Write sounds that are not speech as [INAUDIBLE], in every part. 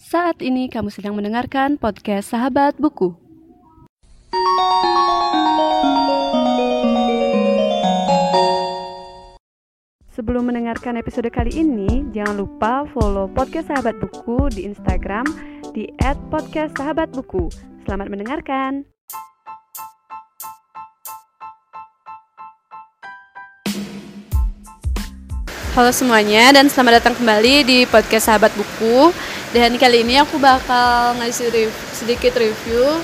Saat ini kamu sedang mendengarkan podcast Sahabat Buku. Sebelum mendengarkan episode kali ini, jangan lupa follow podcast Sahabat Buku di Instagram di @podcastsahabatbuku. Selamat mendengarkan. Halo semuanya dan selamat datang kembali di podcast Sahabat Buku. Dan kali ini aku bakal ngasih rev sedikit review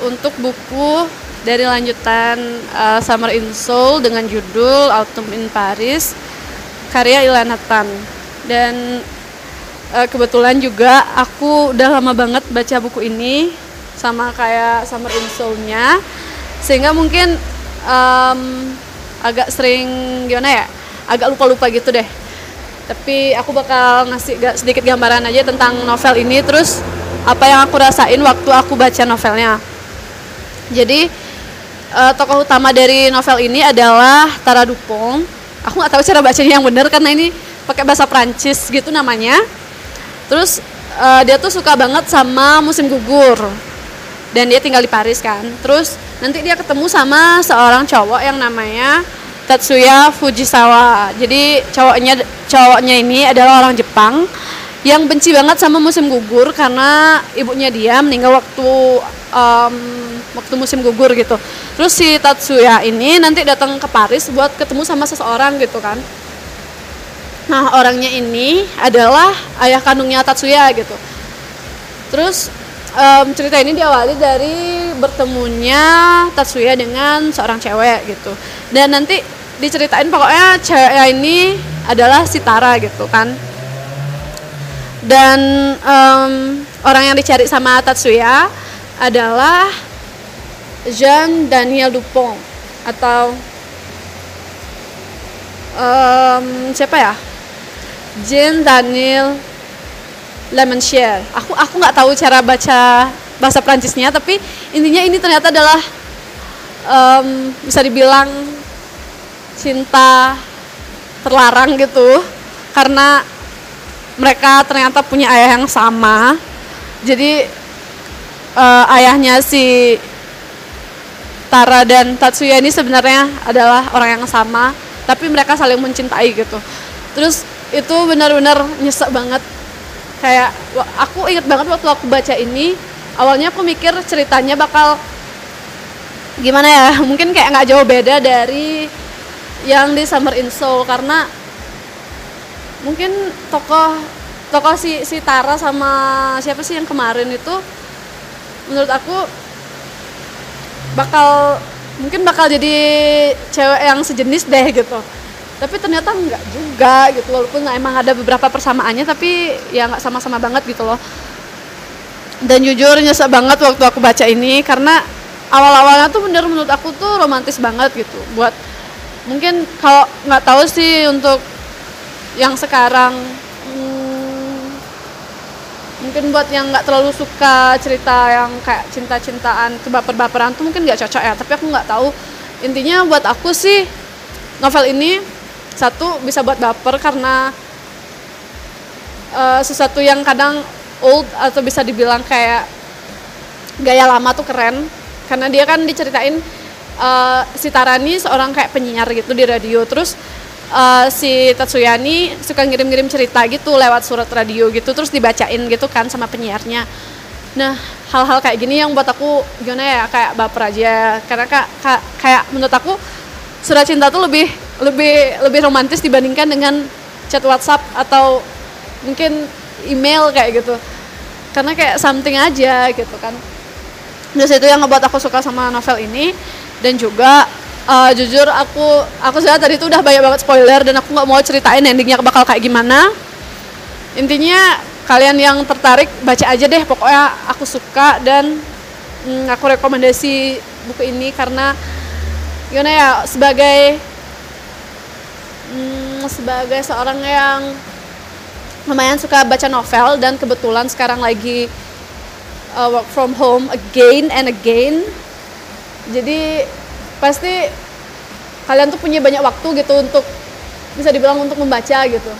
untuk buku dari lanjutan uh, Summer in Seoul dengan judul Autumn in Paris karya Ilan Hatan. Dan uh, kebetulan juga aku udah lama banget baca buku ini sama kayak Summer in Seoul-nya sehingga mungkin um, agak sering gimana ya agak lupa-lupa gitu deh tapi aku bakal ngasih sedikit gambaran aja tentang novel ini. Terus apa yang aku rasain waktu aku baca novelnya. Jadi uh, tokoh utama dari novel ini adalah Tara Dupont. Aku nggak tahu cara bacanya yang benar karena ini pakai bahasa Prancis gitu namanya. Terus uh, dia tuh suka banget sama musim gugur. Dan dia tinggal di Paris kan. Terus nanti dia ketemu sama seorang cowok yang namanya Tatsuya Fujisawa. Jadi cowoknya cowoknya ini adalah orang Jepang yang benci banget sama musim gugur karena ibunya dia meninggal waktu um, waktu musim gugur gitu. Terus si Tatsuya ini nanti datang ke Paris buat ketemu sama seseorang gitu kan. Nah orangnya ini adalah ayah kandungnya Tatsuya gitu. Terus um, cerita ini diawali dari bertemunya Tatsuya dengan seorang cewek gitu. Dan nanti diceritain pokoknya cewek ini adalah si Tara gitu kan. Dan um, orang yang dicari sama Tatsuya adalah Jean Daniel Dupont atau um, siapa ya? Jean Daniel Lemonshare aku aku nggak tahu cara baca bahasa Prancisnya tapi intinya ini ternyata adalah um, bisa dibilang cinta terlarang gitu. Karena mereka ternyata punya ayah yang sama. Jadi uh, ayahnya si Tara dan Tatsuya ini sebenarnya adalah orang yang sama tapi mereka saling mencintai gitu. Terus itu benar-benar nyesek banget. Kayak aku inget banget waktu aku baca ini awalnya aku mikir ceritanya bakal gimana ya? [LAUGHS] Mungkin kayak nggak jauh beda dari yang di Summer in Soul karena mungkin tokoh tokoh si si Tara sama siapa sih yang kemarin itu menurut aku bakal mungkin bakal jadi cewek yang sejenis deh gitu. Tapi ternyata enggak juga gitu walaupun emang ada beberapa persamaannya tapi ya nggak sama-sama banget gitu loh. Dan jujur nyesek banget waktu aku baca ini karena awal-awalnya tuh bener menurut aku tuh romantis banget gitu buat mungkin kalau nggak tahu sih untuk yang sekarang. Hmm, mungkin buat yang nggak terlalu suka cerita yang kayak cinta-cintaan baper-baperan tuh mungkin nggak cocok ya. Tapi aku nggak tahu. Intinya buat aku sih novel ini satu bisa buat baper karena uh, sesuatu yang kadang old atau bisa dibilang kayak gaya lama tuh keren. Karena dia kan diceritain uh, si Tarani seorang kayak penyiar gitu di radio. Terus uh, si Tatsuyani suka ngirim-ngirim cerita gitu lewat surat radio gitu terus dibacain gitu kan sama penyiarnya. Nah hal-hal kayak gini yang buat aku gimana ya kayak baper aja. Karena kak, kak kayak menurut aku surat cinta tuh lebih lebih lebih romantis dibandingkan dengan chat WhatsApp atau mungkin email kayak gitu. Karena kayak something aja gitu kan. Terus itu yang ngebuat aku suka sama novel ini dan juga uh, jujur aku aku sudah tadi itu udah banyak banget spoiler dan aku nggak mau ceritain endingnya bakal kayak gimana. Intinya kalian yang tertarik baca aja deh. Pokoknya aku suka dan mm, aku rekomendasi buku ini karena gimana ya sebagai mm, sebagai seorang yang lumayan suka baca novel dan kebetulan sekarang lagi uh, work from home again and again jadi pasti kalian tuh punya banyak waktu gitu untuk bisa dibilang untuk membaca gitu.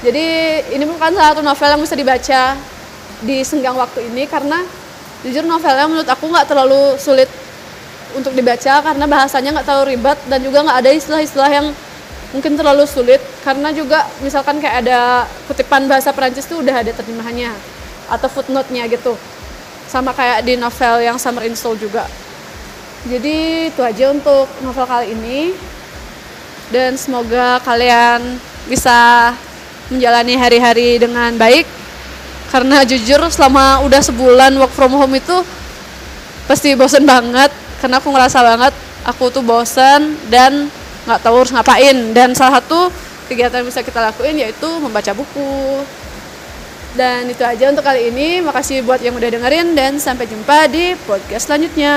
Jadi ini bukan salah satu novel yang bisa dibaca di senggang waktu ini karena jujur novelnya menurut aku nggak terlalu sulit untuk dibaca karena bahasanya nggak terlalu ribet dan juga nggak ada istilah-istilah yang mungkin terlalu sulit. Karena juga misalkan kayak ada kutipan bahasa Perancis tuh udah ada terjemahannya atau footnote-nya gitu. Sama kayak di novel yang Summer in Soul juga jadi itu aja untuk novel kali ini. Dan semoga kalian bisa menjalani hari-hari dengan baik. Karena jujur selama udah sebulan work from home itu pasti bosen banget. Karena aku ngerasa banget aku tuh bosen dan nggak tahu harus ngapain. Dan salah satu kegiatan yang bisa kita lakuin yaitu membaca buku. Dan itu aja untuk kali ini. Makasih buat yang udah dengerin dan sampai jumpa di podcast selanjutnya